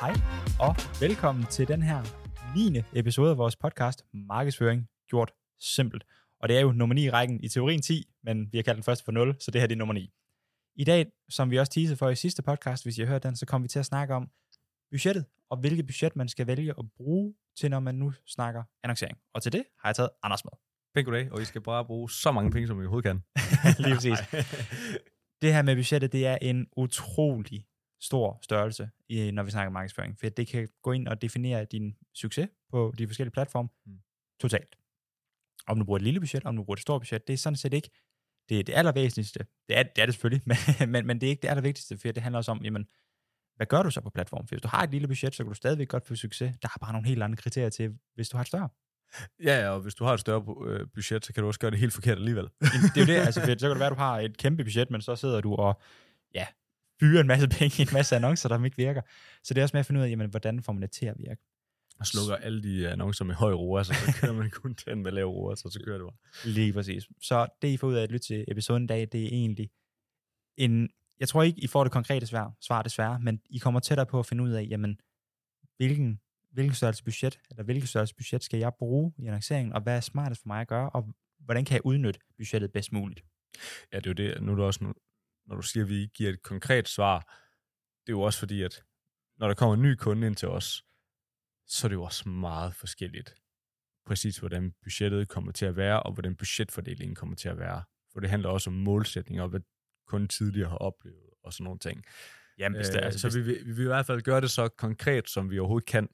Hej og velkommen til den her 9. episode af vores podcast Markedsføring gjort simpelt. Og det er jo nummer 9 i rækken i teorien 10, men vi har kaldt den første for 0, så det her det er nummer 9. I dag, som vi også teasede for i sidste podcast, hvis I har hørt den, så kommer vi til at snakke om budgettet, og hvilket budget man skal vælge at bruge til, når man nu snakker annoncering. Og til det har jeg taget Anders med. Pænt goddag, og I skal bare bruge så mange penge, som I overhovedet kan. Lige præcis. det her med budgettet, det er en utrolig stor størrelse, i, når vi snakker markedsføring. For det kan gå ind og definere din succes på de forskellige platforme mm. totalt. Om du bruger et lille budget, om du bruger et stort budget, det er sådan set ikke det, det allervæsentligste. Det er, det er det selvfølgelig, men, men, men det er ikke det allervigtigste, for det handler også om, jamen, hvad gør du så på platformen? For hvis du har et lille budget, så kan du stadigvæk godt få succes. Der er bare nogle helt andre kriterier til, hvis du har et større. Ja, ja, og hvis du har et større øh, budget, så kan du også gøre det helt forkert alligevel. det er jo det, altså, for så kan det være, at du har et kæmpe budget, men så sidder du og ja, fyrer en masse penge i en masse annoncer, der ikke virker. Så det er også med at finde ud af, jamen, hvordan får man det til at virke. Og slukker alle de annoncer med høj roer, så, så kører man kun den med lav roer, så, så kører det bare. Lige præcis. Så det, I får ud af at lytte til episoden i dag, det er egentlig en... Jeg tror ikke, I får det konkrete svar, svar desværre, men I kommer tættere på at finde ud af, jamen, hvilken, hvilken størrelse budget, eller hvilken størrelse budget skal jeg bruge i annonceringen, og hvad er smartest for mig at gøre, og hvordan kan jeg udnytte budgettet bedst muligt? Ja, det er jo det. Nu er det også, nu, når du siger, at vi giver et konkret svar, det er jo også fordi, at når der kommer en ny kunde ind til os, så er det jo også meget forskelligt, præcis hvordan budgettet kommer til at være, og hvordan budgetfordelingen kommer til at være. For det handler også om målsætninger, og hvad kunden tidligere har oplevet, og sådan nogle ting. Jamen, det, øh, altså, så hvis... vi, vi vil i hvert fald gøre det så konkret, som vi overhovedet kan.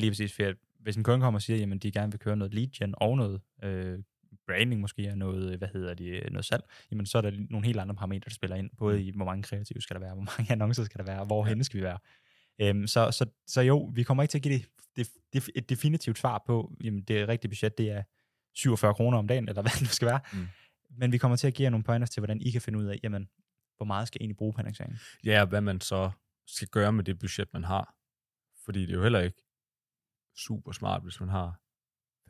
Lige præcis, for hvis en kunde kommer og siger, at de gerne vil køre noget lead gen og noget øh, branding måske, og noget, hvad hedder det, noget salg, jamen så er der nogle helt andre parametre, der spiller ind, både mm. i, hvor mange kreative skal der være, hvor mange annoncer skal der være, hvor ja. skal vi være. Øhm, så, så, så jo, vi kommer ikke til at give det, det, det, et definitivt svar på, jamen det rigtige budget, det er 47 kroner om dagen, eller hvad det nu skal være. Mm. Men vi kommer til at give jer nogle pointers til, hvordan I kan finde ud af, jamen, hvor meget skal I egentlig bruge på annoncering? Ja, hvad man så skal gøre med det budget, man har. Fordi det er jo heller ikke super smart, hvis man har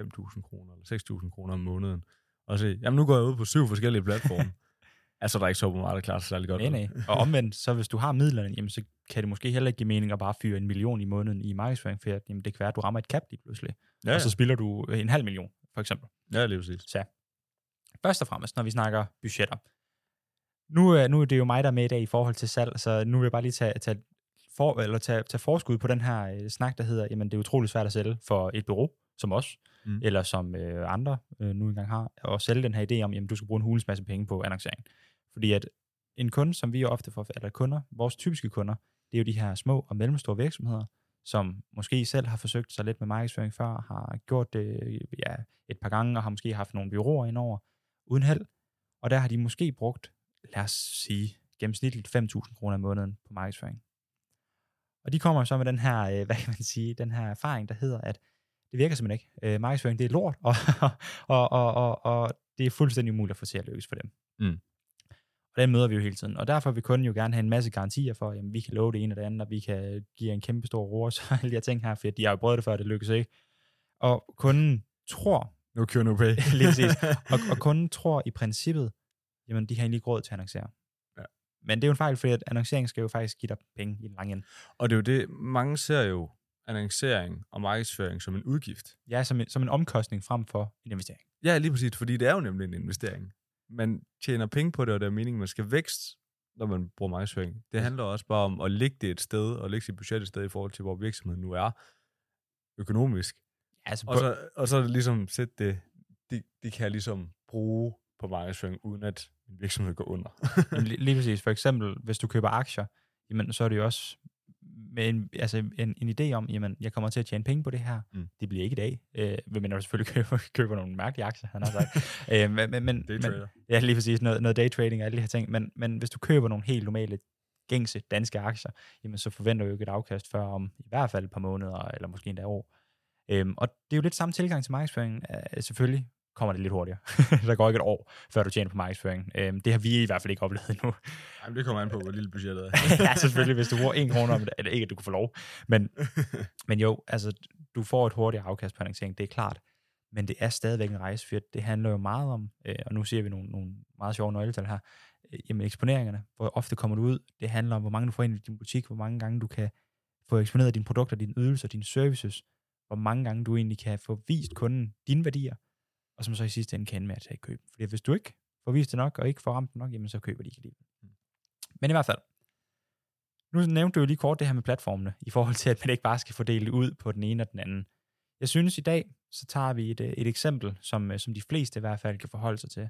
5.000 kroner eller 6.000 kroner om måneden, og se, jamen nu går jeg ud på syv forskellige platforme. altså, der er ikke så meget, der klarer sig særlig godt. Nej, nej. Og omvendt, så hvis du har midlerne, jamen, så kan det måske heller ikke give mening at bare fyre en million i måneden i markedsføring, for jamen, det kan være, at du rammer et cap lige pludselig. Ja, ja. Og så spiller du en halv million, for eksempel. Ja, lige præcis. Så først og fremmest, når vi snakker budgetter. Nu, nu er det jo mig, der er med i dag i forhold til salg, så nu vil jeg bare lige tage, tage, for, eller tage, tage forskud på den her øh, snak, der hedder, jamen det er utrolig svært at sælge for et bureau, som os, mm. eller som øh, andre øh, nu engang har, og sælge den her idé om, jamen du skal bruge en hulens masse penge på annoncering. Fordi at en kunde, som vi jo ofte får, eller kunder, vores typiske kunder, det er jo de her små og mellemstore virksomheder, som måske selv har forsøgt sig lidt med markedsføring før, har gjort det ja, et par gange, og har måske haft nogle byråer indover, uden held. Og der har de måske brugt, lad os sige, gennemsnitligt 5.000 kroner om måneden på markedsføring. Og de kommer så med den her, øh, hvad kan man sige, den her erfaring, der hedder, at det virker simpelthen ikke. Øh, markedsføring, det er lort, og, og, og, og, og det er fuldstændig umuligt at få til at lykkes for dem. Mm. Og den møder vi jo hele tiden. Og derfor vil kunden jo gerne have en masse garantier for, at vi kan love det ene og det andet, og vi kan give en kæmpe stor ros og alle de her ting her, for de har jo prøvet det før, det lykkes ikke. Og kunden tror... No cure, no pay. lige præcis. Og, og kunden tror i princippet, jamen de har egentlig ikke råd til at annoncere. Ja. Men det er jo en fejl, fordi at annoncering skal jo faktisk give dig penge i den lange ende. Og det er jo det, mange ser jo annoncering og markedsføring som en udgift. Ja, som en, som en omkostning frem for en investering. Ja, lige præcis, fordi det er jo nemlig en investering. Man tjener penge på det, og det er meningen, man skal vækst, når man bruger markedsføring. Det handler også bare om at lægge det et sted, og lægge sit budget et sted i forhold til, hvor virksomheden nu er økonomisk. Altså og, så, og så er det ligesom sætte det, de, de kan ligesom bruge på markedsføring, uden at en virksomhed går under. lige, lige præcis. For eksempel, hvis du køber aktier, jamen, så er det jo også med en, altså en, en idé om, jamen, jeg kommer til at tjene penge på det her. Mm. Det bliver ikke i dag, øh, men jeg selvfølgelig køber, køber nogle mærkelige aktier, han har sagt. øh, men, men, men, ja, lige præcis, noget, noget daytrading og alle de her ting. Men, men hvis du køber nogle helt normale, gængse danske aktier, jamen, så forventer du jo ikke et afkast før om i hvert fald et par måneder, eller måske endda år. Øhm, og det er jo lidt samme tilgang til markedsføring, øh, selvfølgelig kommer det lidt hurtigere. der går ikke et år, før du tjener på markedsføring. Øhm, det har vi i hvert fald ikke oplevet endnu. Jamen, det kommer an på, hvor lille budgettet er. ja, selvfølgelig, hvis du bruger en krone om det, eller ikke, at du kan få lov. Men, men jo, altså, du får et hurtigere afkast på annoncering, det er klart. Men det er stadigvæk en rejse, for det handler jo meget om, øh, og nu ser vi nogle, nogle meget sjove nøgletal her, øh, jamen eksponeringerne, hvor ofte kommer du ud, det handler om, hvor mange du får ind i din butik, hvor mange gange du kan få eksponeret dine produkter, dine ydelser, dine services, hvor mange gange du egentlig kan få vist kunden dine værdier, og som så i sidste ende kan ende med at tage køb. Fordi hvis du ikke får vist det nok, og ikke får ramt det nok, jamen så køber de ikke alligevel. Men i hvert fald, nu nævnte du jo lige kort det her med platformene, i forhold til, at man ikke bare skal fordele ud på den ene og den anden. Jeg synes i dag, så tager vi et, et eksempel, som, øh, som de fleste i hvert fald kan forholde sig til,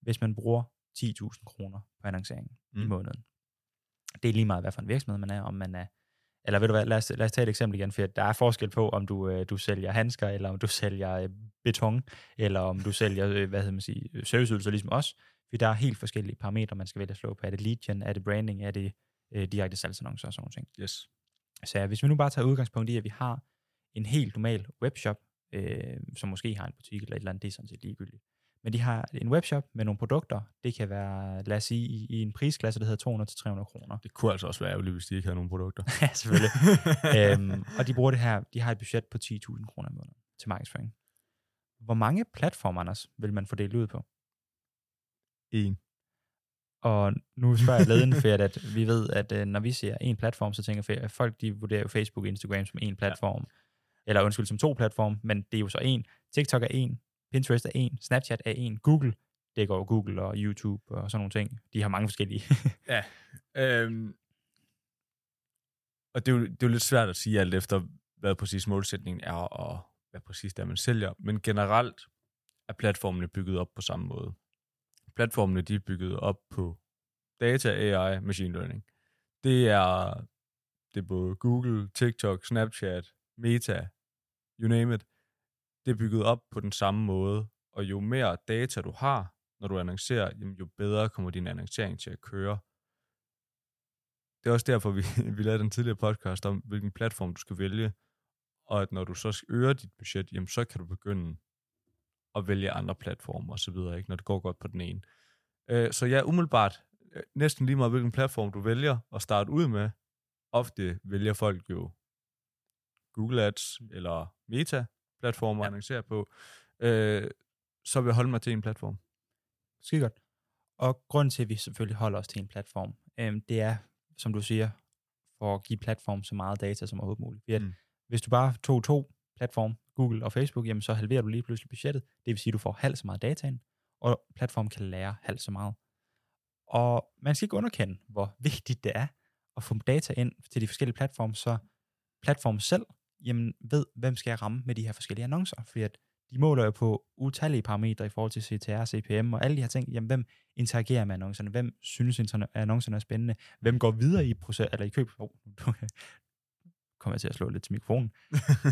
hvis man bruger 10.000 kroner på annonceringen mm. i måneden. Det er lige meget, hvad for en virksomhed man er, om man er eller ved du hvad, lad os, lad os tage et eksempel igen, for der er forskel på, om du, øh, du sælger handsker, eller om du sælger øh, beton, eller om du sælger, øh, hvad hedder man sige, serviceydelser ligesom os. For der er helt forskellige parametre, man skal vælge at slå på. Er det lead gen, er det branding, er det øh, direkte salgsannoncer og sådan noget. Yes. Så hvis vi nu bare tager udgangspunkt i, at vi har en helt normal webshop, øh, som måske har en butik eller et eller andet, det er sådan set ligegyldigt. Men de har en webshop med nogle produkter. Det kan være, lad os sige, i, i en prisklasse, der hedder 200-300 kroner. Det kunne altså også være ærgerligt, hvis de ikke havde nogen produkter. ja, selvfølgelig. øhm, og de bruger det her, de har et budget på 10.000 kroner om måneden til markedsføring. Hvor mange platformer, Anders, vil man fordele ud på? En. Og nu spørger jeg leden for, at vi ved, at øh, når vi siger en platform, så tænker jeg, at folk de vurderer jo Facebook og Instagram som en platform. Ja. Eller undskyld, som to platforme, men det er jo så en. TikTok er en, Pinterest er en, Snapchat er en, Google, det går Google og YouTube og sådan nogle ting. De har mange forskellige. ja. Øhm, og det er, jo, det er jo lidt svært at sige alt efter, hvad præcis målsætningen er, og hvad præcis det er, man sælger. Men generelt er platformene bygget op på samme måde. Platformene de er bygget op på data, AI, machine learning. Det er, det er både Google, TikTok, Snapchat, Meta, you name it det er bygget op på den samme måde, og jo mere data du har, når du annoncerer, jamen, jo bedre kommer din annoncering til at køre. Det er også derfor, vi, vi lavede den tidligere podcast om, hvilken platform du skal vælge, og at når du så øger dit budget, jamen, så kan du begynde at vælge andre platformer osv., ikke, når det går godt på den ene. Øh, så ja, umiddelbart, øh, næsten lige meget hvilken platform du vælger at starte ud med, ofte vælger folk jo Google Ads eller Meta, platformer ja. at annoncere på, øh, så vil jeg holde mig til en platform. Skide godt. Og grunden til, at vi selvfølgelig holder os til en platform, øh, det er, som du siger, for at give platform så meget data som overhovedet muligt. Fordi mm. Hvis du bare tog to platform, Google og Facebook, jamen så halverer du lige pludselig budgettet. Det vil sige, at du får halvt så meget data ind, og platformen kan lære halvt så meget. Og man skal ikke underkende, hvor vigtigt det er at få data ind til de forskellige platforme, så platformen selv jamen, ved, hvem skal jeg ramme med de her forskellige annoncer? Fordi at de måler jo på utallige parametre i forhold til CTR, CPM og alle de her ting. Jamen, hvem interagerer med annoncerne? Hvem synes, annoncerne er spændende? Hvem går videre i proces, eller i køb? Oh, nu kommer jeg til at slå lidt til mikrofonen.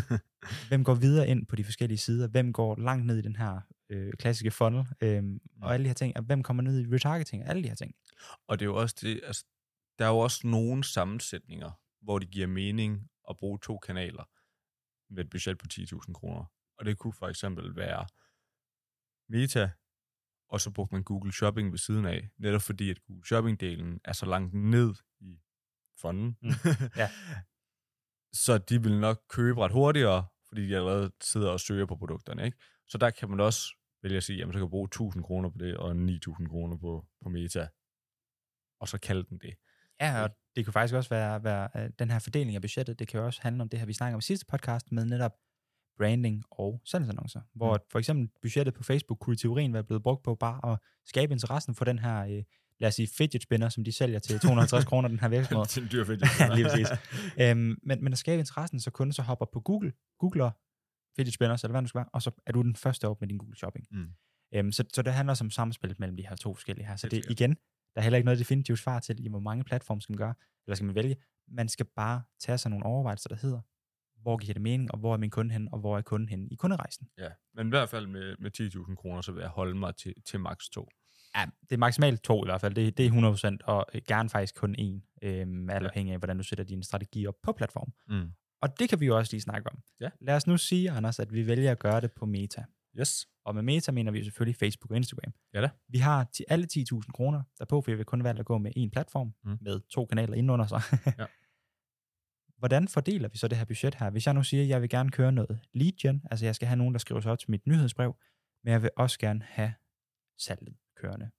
hvem går videre ind på de forskellige sider? Hvem går langt ned i den her øh, klassiske funnel? Øhm, og alle de her ting. Og hvem kommer ned i retargeting? Alle de her ting. Og det er jo også det, altså, der er jo også nogle sammensætninger, hvor det giver mening at bruge to kanaler med et budget på 10.000 kroner. Og det kunne for eksempel være Meta, og så brugte man Google Shopping ved siden af, netop fordi, at Google Shopping-delen er så langt ned i fonden. Mm. Ja. så de vil nok købe ret hurtigere, fordi de allerede sidder og søger på produkterne. Ikke? Så der kan man også vælge at sige, jamen så kan jeg bruge 1000 kroner på det, og 9000 kroner på, på Meta, og så kalde den det. Ja, og det kan faktisk også være, være uh, den her fordeling af budgettet, det kan jo også handle om det her, vi snakker om i sidste podcast, med netop branding og salgsannoncer, hvor mm. for eksempel budgettet på Facebook kunne i teorien være blevet brugt på bare at skabe interessen for den her, uh, lad os sige, fidget spinner, som de sælger til 250 kroner, den her virksomhed. til en dyr fidget spinner. Lige præcis. um, men, men at skabe interessen, så kunden så hopper på Google, googler fidget spinners, eller hvad det skal være, og så er du den første op med din Google Shopping. Mm. Um, så, så det handler også om samspillet mellem de her to forskellige her. Så det, det igen, der er heller ikke noget definitivt svar til, i hvor mange platforme skal man gøre, eller skal man vælge. Man skal bare tage sig nogle overvejelser, der hedder, hvor giver det mening, og hvor er min kunde hen, og hvor er kunden hen i kunderejsen. Ja, men i hvert fald med, med 10.000 kroner, så vil jeg holde mig til, til max 2. Ja, det er maksimalt to i hvert fald. Det, det er 100%, og gerne faktisk kun én, øhm, alt afhængig af, hvordan du sætter din strategi op på platformen. Mm. Og det kan vi jo også lige snakke om. Ja. Lad os nu sige, Anders, at vi vælger at gøre det på Meta. Yes. Og med Meta mener vi selvfølgelig Facebook og Instagram. Ja da. Vi har til alle 10.000 kroner derpå, for vi vil kun valgt at gå med en platform, mm. med to kanaler indenunder sig. ja. Hvordan fordeler vi så det her budget her? Hvis jeg nu siger, at jeg vil gerne køre noget lead gen, altså jeg skal have nogen, der skriver sig op til mit nyhedsbrev, men jeg vil også gerne have salget kørende.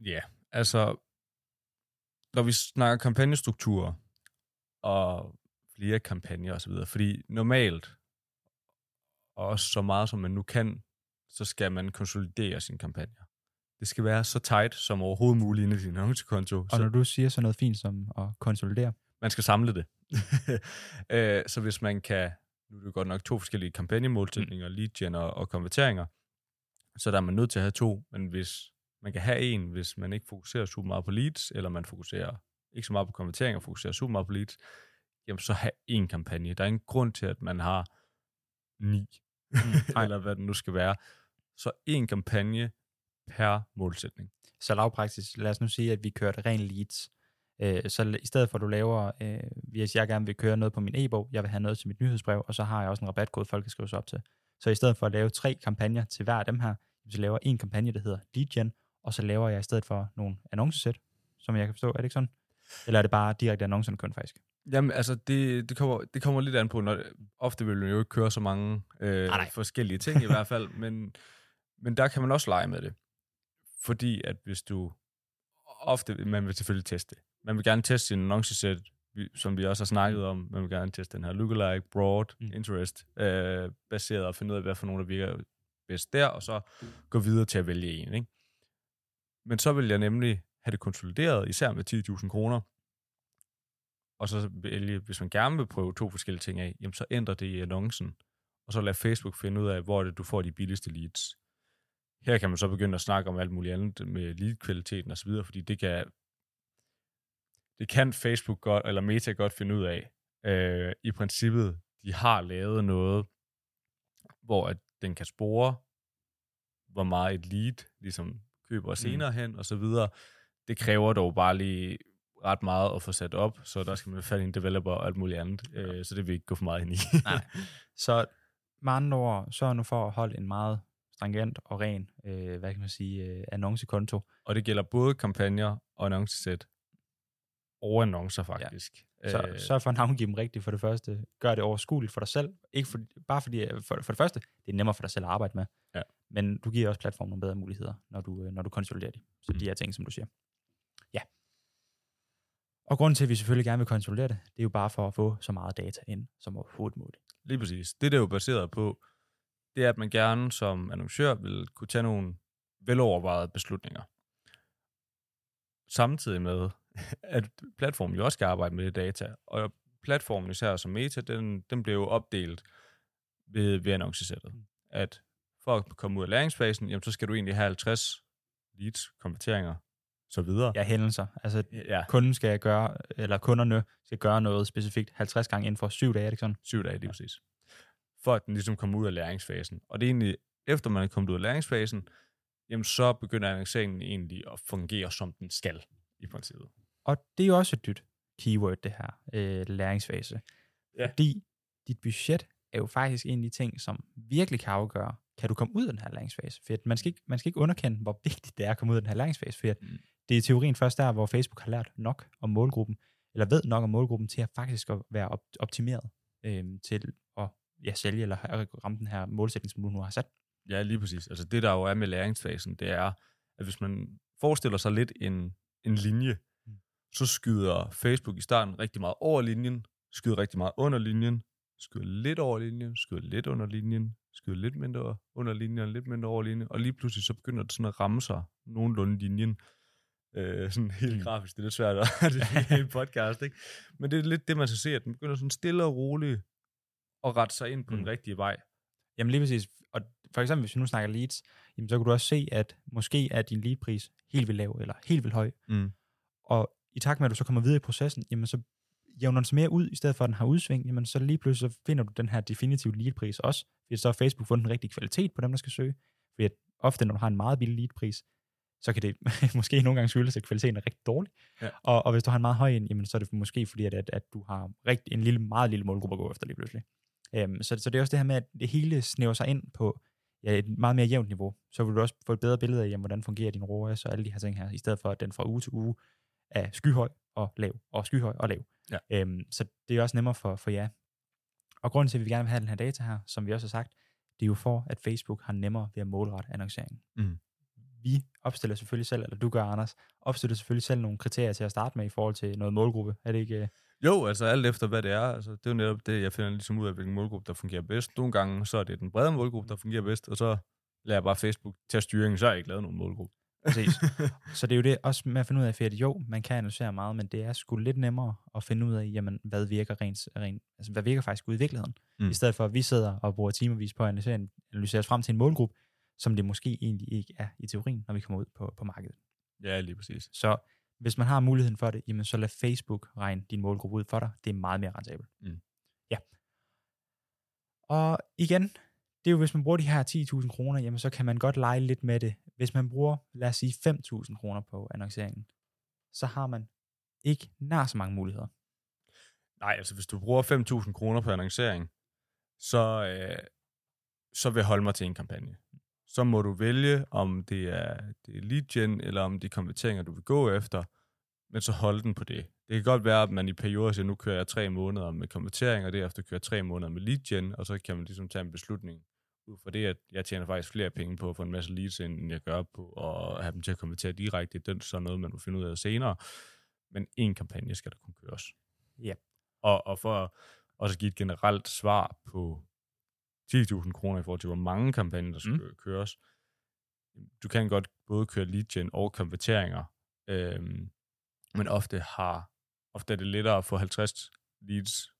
Ja, altså når vi snakker kampagnestrukturer og flere kampagner osv., fordi normalt, og også så meget som man nu kan, så skal man konsolidere sine kampagner. Det skal være så tight som overhovedet muligt inde i din annoncekonto. Og når du siger sådan noget fint som at konsolidere, man skal samle det. Øh, så hvis man kan, nu er det godt nok to forskellige kampagnemålsætninger, mm. lead gen og, og konverteringer, så der er man nødt til at have to, men hvis man kan have en, hvis man ikke fokuserer super meget på leads, eller man fokuserer ikke så meget på konverteringer, fokuserer super meget på leads, jamen så have en kampagne. Der er ingen grund til, at man har ni, mm, eller hvad det nu skal være. Så en kampagne per målsætning. Så lavpraktisk, lad os nu sige, at vi kørte ren leads. Øh, så i stedet for, at du laver, øh, hvis jeg gerne vil køre noget på min e-bog, jeg vil have noget til mit nyhedsbrev, og så har jeg også en rabatkode, folk kan skrive sig op til. Så i stedet for at lave tre kampagner til hver af dem her, så laver jeg en kampagne, der hedder lead gen, og så laver jeg i stedet for nogle annoncesæt, som jeg kan forstå. Er det ikke sådan? Eller er det bare direkte annoncerne kun faktisk? Jamen, altså, det, det, kommer, det kommer lidt an på, når ofte vil man jo ikke køre så mange øh, nej, nej. forskellige ting i hvert fald, men, men der kan man også lege med det. Fordi at hvis du ofte, man vil selvfølgelig teste. Man vil gerne teste sin annoncesæt, som vi også har snakket om. Man vil gerne teste den her lookalike, broad, mm. interest, øh, baseret og finde ud af, hvad for nogle, der virker bedst der, og så gå videre til at vælge en. Ikke? Men så vil jeg nemlig have det konsolideret, især med 10.000 kroner, og så vælge, hvis man gerne vil prøve to forskellige ting af, jamen så ændrer det i annoncen, og så lad Facebook finde ud af, hvor det du får de billigste leads. Her kan man så begynde at snakke om alt muligt andet med lead-kvaliteten osv., fordi det kan, det kan Facebook godt, eller Meta godt finde ud af. Øh, I princippet, de har lavet noget, hvor at den kan spore, hvor meget et lead ligesom køber mm. senere hen, og så videre. Det kræver dog bare lige ret meget at få sat op, så der skal man i en developer og alt muligt andet, øh, så det vil ikke gå for meget ind i. Nej. Så med andre ord, sørg nu for at holde en meget stringent og ren, øh, hvad kan man sige, øh, annoncekonto. Og det gælder både kampagner og annoncesæt, og annoncer faktisk. Ja. Så øh, sørg for at navngive dem rigtigt for det første. Gør det overskueligt for dig selv. Ikke for, bare fordi, for, for det første, det er nemmere for dig selv at arbejde med. Ja. Men du giver også platformen nogle bedre muligheder, når du, øh, når du konsoliderer det. Så mm. de her ting, som du siger. Ja. Og grunden til, at vi selvfølgelig gerne vil konsolidere det, det er jo bare for at få så meget data ind som overhovedet muligt. Lige præcis. Det, der er jo baseret på, det er, at man gerne som annoncør vil kunne tage nogle velovervejede beslutninger. Samtidig med, at platformen jo også skal arbejde med det data, og platformen især som Meta, den, den bliver jo opdelt ved, ved annoncesættet. Mm. At for at komme ud af læringsfasen, jamen, så skal du egentlig have 50 leads, konverteringer, så videre. Ja, hændelser. Altså, ja. kunden skal gøre, eller kunderne skal gøre noget specifikt 50 gange inden for syv dage, er det sådan? Syv dage, lige ja. præcis for at den ligesom kommer ud af læringsfasen. Og det er egentlig, efter man er kommet ud af læringsfasen, jamen så begynder annonceringen egentlig at fungere, som den skal, i princippet. Og det er jo også et dyt keyword, det her, øh, læringsfase. Ja. Fordi dit budget er jo faktisk en af de ting, som virkelig kan afgøre, kan du komme ud af den her læringsfase? For man skal, ikke, man skal ikke underkende, hvor vigtigt det er at komme ud af den her læringsfase, for mm. det er teorien først der, hvor Facebook har lært nok om målgruppen, eller ved nok om målgruppen til at faktisk at være optimeret øh, til at ja, sælge eller ramme den her målsætning, som du nu har sat. Ja, lige præcis. Altså det, der jo er med læringsfasen, det er, at hvis man forestiller sig lidt en, en linje, mm. så skyder Facebook i starten rigtig meget over linjen, skyder rigtig meget under linjen, skyder lidt over linjen, skyder lidt under linjen, skyder lidt mindre under linjen, lidt mindre over linjen, og lige pludselig så begynder det sådan at ramme sig nogenlunde linjen. Øh, sådan helt mm. grafisk, det er lidt svært at det er en podcast, ikke? Men det er lidt det, man skal se, at den begynder sådan stille og roligt at rette sig ind på mm. den rigtige vej. Jamen lige præcis. Og for eksempel, hvis vi nu snakker leads, jamen, så kan du også se, at måske er din leadpris helt vildt lav, eller helt vildt høj. Mm. Og i takt med, at du så kommer videre i processen, jamen så jævner den så mere ud, i stedet for at den har udsving, jamen så lige pludselig så finder du den her definitive leadpris også, fordi så har Facebook fundet den rigtige kvalitet på dem, der skal søge. Fordi at ofte, når du har en meget billig leadpris, så kan det måske nogle gange skyldes, at kvaliteten er rigtig dårlig. Ja. Og, og hvis du har en meget høj en, jamen, så er det måske fordi, at, at, at du har rigtig, en lille, meget lille målgruppe at gå efter lige pludselig. Øhm, så, så det er også det her med, at det hele snæver sig ind på ja, et meget mere jævnt niveau. Så vil du også få et bedre billede af, jamen, hvordan fungerer din ROAS og alle de her ting her, i stedet for at den fra uge til uge er skyhøj og lav, og skyhøj og lav. Ja. Øhm, så det er også nemmere for, for jer. Og grunden til, at vi gerne vil have den her data her, som vi også har sagt, det er jo for, at Facebook har nemmere ved at målrette annonceringen. Mm. vi opstiller selvfølgelig selv, eller du gør, Anders, opstiller selvfølgelig selv nogle kriterier til at starte med i forhold til noget målgruppe. Er det ikke... øh, Jo, altså alt efter hvad det er. Altså, det er jo netop det, jeg finder ligesom ud af, hvilken målgruppe, der fungerer bedst. Nogle gange, så er det den brede målgruppe, der fungerer bedst, og så lader jeg bare Facebook tage styringen, så har jeg ikke lavet nogen målgruppe. Præcis. Så det er jo det også med at finde ud af, at jo, man kan analysere meget, men det er sgu lidt nemmere at finde ud af, jamen, hvad virker rent, rent altså, hvad virker faktisk ude i virkeligheden. Mm. I stedet for, at vi sidder og bruger timervis på at analysere, analysere os frem til en målgruppe, som det måske egentlig ikke er i teorien, når vi kommer ud på, på markedet. ja, lige præcis. Så hvis man har muligheden for det, jamen så lad Facebook regne din målgruppe ud for dig. Det er meget mere rentabelt. Mm. Ja. Og igen, det er jo, hvis man bruger de her 10.000 kroner, jamen så kan man godt lege lidt med det. Hvis man bruger, lad os sige, 5.000 kroner på annonceringen, så har man ikke nær så mange muligheder. Nej, altså hvis du bruger 5.000 kroner på annoncering, så, øh, så vil jeg holde mig til en kampagne. Så må du vælge, om det er, det er lead gen, eller om det er konverteringer, du vil gå efter, men så hold den på det. Det kan godt være, at man i perioder siger, nu kører jeg tre måneder med konvertering, og derefter kører jeg tre måneder med lead gen, og så kan man ligesom tage en beslutning ud fra det, at jeg tjener faktisk flere penge på at få en masse leads end jeg gør på at have dem til at konvertere direkte. Det er så noget, man må finde ud af senere. Men en kampagne skal der kunne køres. Ja. Og, og for også at give et generelt svar på 10.000 kroner i forhold til, hvor mange kampagner, der skal mm. køres. Du kan godt både køre lead gen og konverteringer, øhm, men ofte har ofte er det lettere at få 50 leads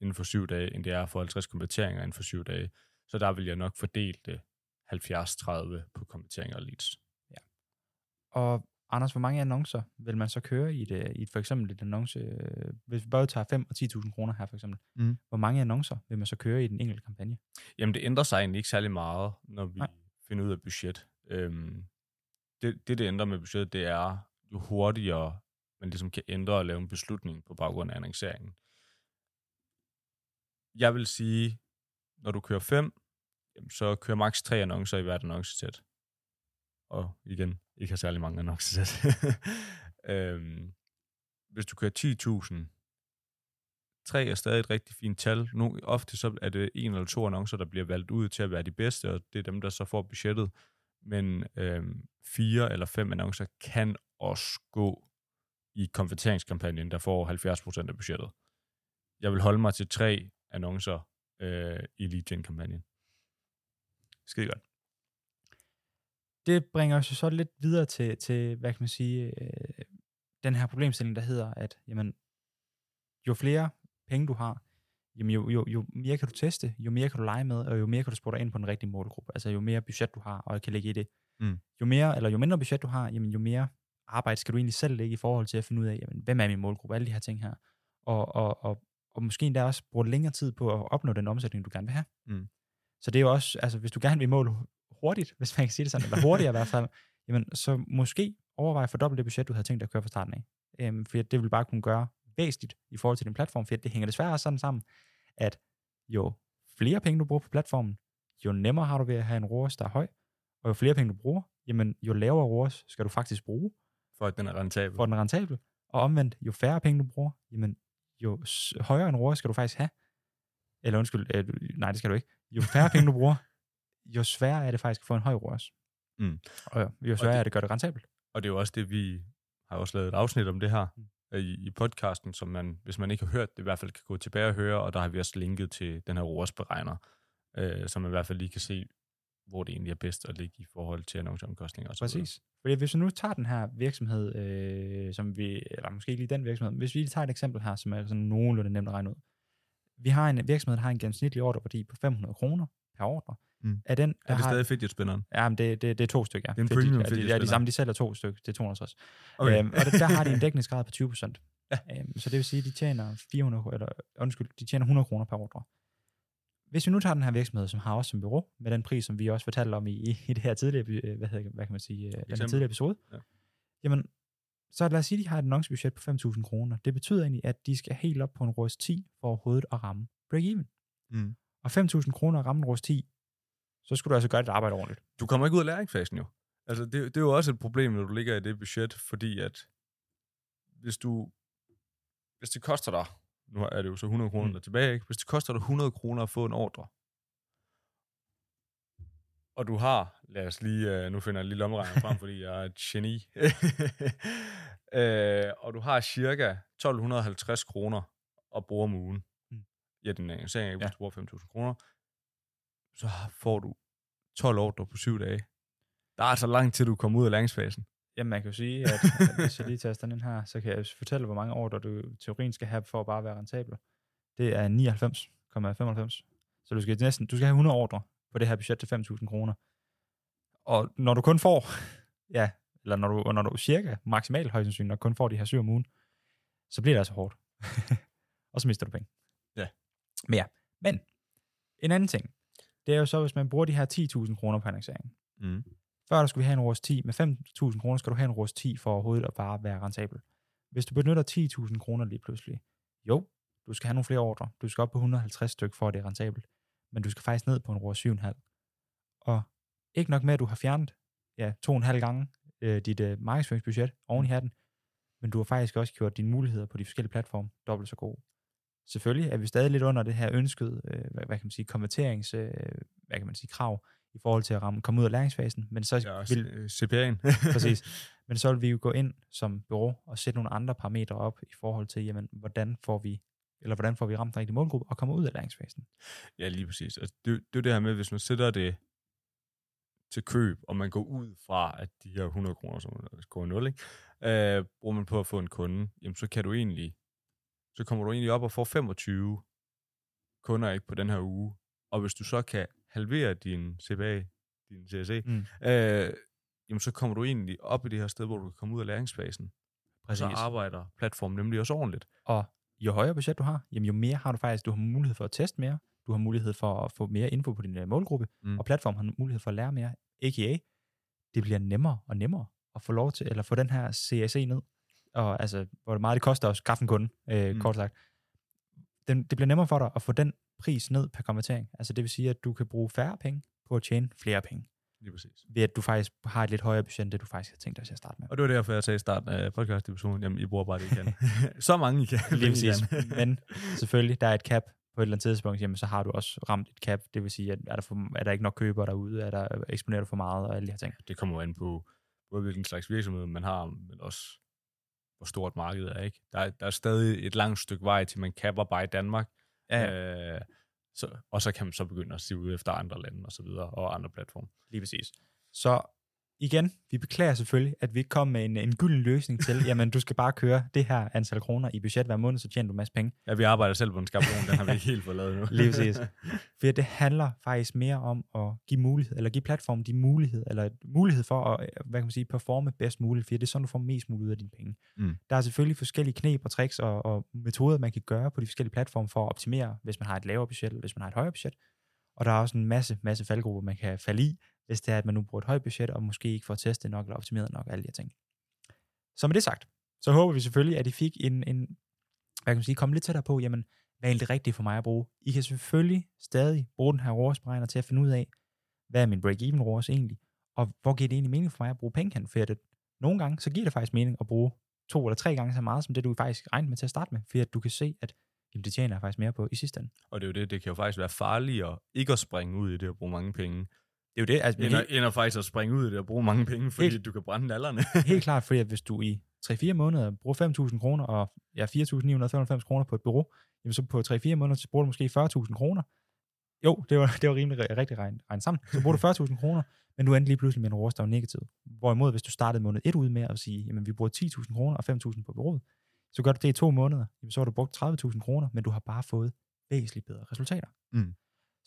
inden for syv dage, end det er at få 50 konverteringer inden for syv dage. Så der vil jeg nok fordele det 70-30 på konverteringer og leads. Og Anders, hvor mange annoncer vil man så køre i et, øh, i et for eksempel et annonce, øh, hvis vi både tager 5 og 10.000 kroner her for eksempel, Mm. hvor mange annoncer vil man så køre i den enkelte kampagne? Jamen, det ændrer sig egentlig ikke særlig meget, når vi Nej. Finder ud af budget. Øhm, det, det, det ændrer med budget, det er, jo hurtigere man ligesom kan ændre og lave en beslutning på baggrund af annonceringen. Jeg vil sige, når du kører fem, jamen, så kører maks tre annoncer i hvert annoncesæt. Og igen, ikke har særlig mange annoncesæt. øhm, hvis du kører 10.000, tre er stadig et rigtig fint tal. Nu, ofte så er det en eller to annoncer, der bliver valgt ud til at være de bedste, og det er dem, der så får budgettet. Men øhm, fire eller fem annoncer kan også gå i konverteringskampagnen, der får 70% af budgettet. Jeg vil holde mig til tre annoncer øh, i lead gen kampagnen. Skide godt. Det bringer os jo så lidt videre til, til hvad kan man sige, øh, den her problemstilling, der hedder, at jamen, jo flere penge du har, jamen, jo, jo, jo mere kan du teste, jo mere kan du lege med, og jo mere kan du spore dig ind på den rigtige målgruppe. Altså jo mere budget du har, og kan lægge i det. Mm. Jo mere, eller jo mindre budget du har, jamen, jo mere arbejde skal du egentlig selv lægge i forhold til at finde ud af, jamen, hvem er min målgruppe, alle de her ting her. Og, og, og, og måske endda også bruge længere tid på at opnå den omsætning, du gerne vil have. Mm. Så det er jo også, altså hvis du gerne vil i mål hurtigt, hvis man kan sige det sådan, eller hurtigere i hvert fald, jamen så måske overvej at fordoble det budget, du havde tænkt dig at køre fra starten af. Øhm, for det vil bare kunne gøre væsentligt i forhold til din platform, for det hænger desværre sådan sammen, at jo flere penge du bruger på platformen, jo nemmere har du ved at have en ROAS, der er høj, og jo flere penge du bruger, jamen jo lavere ROAS skal du faktisk bruge, For at den er rentabel. for at den er rentabel, og omvendt, jo færre penge du bruger, jamen jo højere en ROAS skal du faktisk have, eller undskyld, øh, nej det skal du ikke, jo færre penge du bruger, jo sværere er det faktisk at få en høj ROAS. Mm. Og jo, jo sværere det- er det at gøre det rentabelt. Og det er jo også det, vi har også lavet et afsnit om det her Mm. øh, i, i podcasten, som man, hvis man ikke har hørt det, i hvert fald kan gå tilbage og høre, og der har vi også linket til den her ROAS-beregner, øh, så man i hvert fald lige kan se, hvor det egentlig er bedst at ligge i forhold til annonceomkostninger. Og så. Præcis. Fordi hvis vi nu tager den her virksomhed, øh, som vi, eller måske ikke lige den virksomhed, men hvis vi lige tager et eksempel her, som er sådan nogenlunde nemt at regne ud. Vi har en virksomhed, der har en gennemsnitlig ordreværdi på 500 kroner per ordre. Mm. Er, den, der Er det har, stadig fidget-spinneren? Ja, men det, det, det er to stykker. Ja. Det er en Fidget- premium fidget ja, de samme, de sælger to stykker. Det er 260. Okay. Øhm, og der, der har de en dækningsgrad på 20 procent. Ja. Øhm, så det vil sige, at de tjener 400, kro- eller, undskyld, de tjener 100 kroner per ordre. Hvis vi nu tager den her virksomhed, som har også som bureau, med den pris, som vi også fortalte om i, i, det her tidligere, øh, hvad, hedder, hvad kan man sige, øh, den her tidligere episode, Ja. jamen, så lad os sige, at de har et annoncebudget på 5.000 kroner. Det betyder egentlig, at de skal helt op på en ROAS 10 for overhovedet at ramme break-even. Mm. Og 5.000 kroner at ramme en ROAS 10, så skulle du altså gøre dit arbejde ordentligt. Du kommer ikke ud af læringsfasen jo. Altså, det, det er jo også et problem, når du ligger i det budget, fordi at hvis du, hvis det koster dig, nu er det jo så 100 kroner Mm. tilbage, ikke? hvis det koster dig 100 kroner at få en ordre, og du har, lad os lige, uh, nu finder jeg lige lommeregner frem, fordi jeg er et geni, uh, og du har cirka 1250 kroner at bruge om ugen. Mm. Ja, den er sagen, hvis Ja. du bruger 5.000 kroner, så får du 12 ordre på syv dage. Der er altså langt til, du kommer ud af læringsfasen. Jamen, man kan jo sige, at, at hvis jeg lige tager den her, så kan jeg fortælle, hvor mange ordre du i teorien skal have for at bare være rentabel. Det er 99,95. Så du skal næsten, du skal have 100 ordre på det her budget til 5.000 kroner. Og når du kun får, ja, eller når du, når du cirka maksimalt højst sandsynligt, kun får de her syv om ugen, så bliver det altså hårdt. og så mister du penge. Ja. Men ja, men en anden ting, det er jo så, hvis man bruger de her 10.000 kroner på annoncering. Mm. Før der skulle vi have en ROS 10. Med 5.000 kroner skal du have en ROS 10 for overhovedet at bare være rentabel. Hvis du benytter 10.000 kroner lige pludselig, jo, du skal have nogle flere ordre. Du skal op på 150 stykker for at det er rentabelt. Men du skal faktisk ned på en ROS 7,5. Og ikke nok med, at du har fjernet ja, to og en halv gange øh, dit øh, markedsføringsbudget oven i hatten, men du har faktisk også gjort dine muligheder på de forskellige platforme dobbelt så gode. Selvfølgelig er vi stadig lidt under det her ønskede, øh, hvad, hvad kan man sige, konverterings, øh, hvad kan man sige, krav i forhold til at ramme, komme ud af læringsfasen, men så Ja, vil, vil... CPA'en. Præcis. Men så vil vi jo gå ind som bureau og sætte nogle andre parametre op i forhold til, jamen, hvordan får vi eller hvordan får vi ramt den rigtige målgruppe og kommer ud af læringsfasen. Ja, lige præcis. Altså, det, det er jo det her med, hvis man sætter det til køb, og man går ud fra, at de her 100 kroner, som i 0, ikke? Øh, bruger man på at få en kunde, jamen så kan du egentlig, så kommer du egentlig op og får 25 kunder ikke på den her uge. Og hvis du så kan halvere din CPA, din CSE, Mm. øh, jamen så kommer du egentlig op i det her sted, hvor du kan komme ud af læringsfasen. Og så Præcis. arbejder platformen nemlig også ordentligt. Og jo højere budget du har, jamen jo mere har du faktisk, du har mulighed for at teste mere, du har mulighed for at få mere info på din øh, målgruppe, Mm. og platformen har mulighed for at lære mere, a.k.a. det bliver nemmere og nemmere at få lov til, eller få den her CSE ned, og altså, hvor meget det koster at skaffe en kunde, øh, mm. kort sagt. Den, det bliver nemmere for dig at få den pris ned per konvertering. Altså det vil sige, at du kan bruge færre penge på at tjene flere penge, Lige præcis. ved at du faktisk har et lidt højere budget, end det du faktisk havde tænkt dig til at starte med. Og det var derfor, jeg sagde i starten af podcast-episoden, jamen, I bruger bare det, I kan. så mange, I kan. Lige præcis. Men selvfølgelig, der er et cap på et eller andet tidspunkt, jamen så har du også ramt et cap. Det vil sige, at er der, for, er der ikke nok købere derude, er der eksponerer du for meget og alle de her ting. det kommer jo an på, både hvilken slags virksomhed man har, men også hvor stort markedet er. Ikke? Der, er, der er stadig et langt stykke vej til, man kapper bare i Danmark. Ja, Øh, så, og så kan man så begynde at se ud efter andre lande og så videre, og andre platforme. lige præcis. Så igen, vi beklager selvfølgelig, at vi ikke kom med en, en gylden løsning til, jamen du skal bare køre det her antal kroner i budget hver måned, så tjener du en masse penge. Ja, vi arbejder selv på en skabelon, den har vi ikke helt fået lavet nu. Lige præcis. For det handler faktisk mere om at give mulighed, eller give platformen de mulighed, eller mulighed for at, hvad kan man sige, performe bedst muligt, for det er sådan, du får mest muligt ud af dine penge. Mm. Der er selvfølgelig forskellige knep og tricks og, og metoder, man kan gøre på de forskellige platforme for at optimere, hvis man har et lavere budget, eller hvis man har et højere budget. Og der er også en masse, masse faldgrupper, man kan falde i, hvis det er, at man nu bruger et højt budget, og måske ikke får testet nok, eller optimeret nok, alle de her ting. Så med det sagt, så håber vi selvfølgelig, at I fik en, en hvad kan man sige, komme lidt tættere på, jamen, hvad er egentlig det rigtige for mig at bruge? I kan selvfølgelig stadig bruge den her ROAS-beregner til at finde ud af, hvad er min break-even ROAS egentlig, og hvor giver det egentlig mening for mig at bruge penge hen? For det? nogle gange, så giver det faktisk mening at bruge to eller tre gange så meget, som det du faktisk regnede med til at starte med, for at du kan se, at jamen, det tjener jeg faktisk mere på i sidste ende. Og det er jo det, det kan jo faktisk være farligere ikke at springe ud i det og bruge mange penge, det er jo det, altså, end, at, end at faktisk at springe ud i det og bruge mange penge, fordi Helt- du kan brænde nallerne. helt klart, fordi at hvis du i 3-4 måneder bruger 5.000 kroner og ja, 4.995 kroner på et bureau, jamen så på 3-4 måneder, så bruger du måske 40.000 kroner. Jo, det var, det var rimelig ri- rigtig regnet regnet sammen. Så bruger du 40.000 kroner, men du endte lige pludselig med en var negativ. Hvorimod, hvis du startede måned 1 ud med at sige, jamen vi bruger 10.000 kroner og 5.000 på bureauet, så gør du det i to måneder, jamen, så har du brugt 30.000 kroner, men du har bare fået væsentligt bedre resultater. Mm.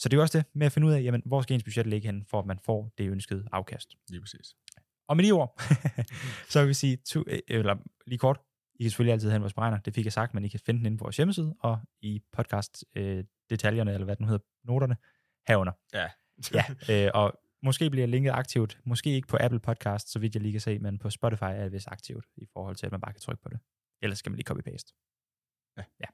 Så det er jo også det med at finde ud af, jamen, hvor skal ens budget ligge hen, for at man får det ønskede afkast. Lige præcis. Og med de ord, så vil vi sige, to, øh, eller lige kort, I kan selvfølgelig altid have vores beregner, det fik jeg sagt, men I kan finde den inde på vores hjemmeside, og i podcast øh, detaljerne, eller hvad den hedder, noterne, herunder. Ja. Ja, øh, og måske bliver linket aktivt, måske ikke på Apple Podcast, så vidt jeg lige kan se, men på Spotify er det vist aktivt, i forhold til, at man bare kan trykke på det. Ellers skal man lige copy-paste. Ja. ja.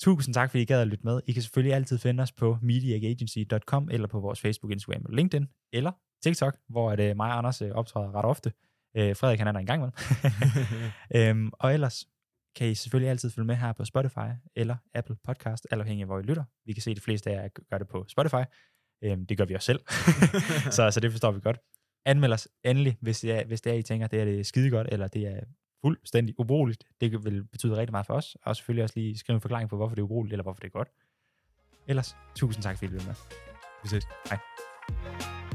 Tusind tak, fordi I gad at lytte med. I kan selvfølgelig altid finde os på mediaagency.com, eller på vores Facebook, Instagram og LinkedIn, eller TikTok, hvor er det mig og Anders øh, optræder ret ofte. Øh, Frederik han er der en gang med. øhm, og ellers kan I selvfølgelig altid følge med her på Spotify eller Apple Podcast, alt afhængig af hvor I lytter. Vi kan se, at de fleste af jer gør det på Spotify. Øhm, det gør vi også selv. så, så det forstår vi godt. Anmeld os endelig, hvis det er, hvis det er I tænker, det er det skide godt, eller det er fuldstændig ubrugeligt. Det vil betyde rigtig meget for os. Og selvfølgelig også lige skrive en forklaring på, hvorfor det er ubrugeligt, eller hvorfor det er godt. Ellers, tusind tak, fordi I med. Vi ses. Hej.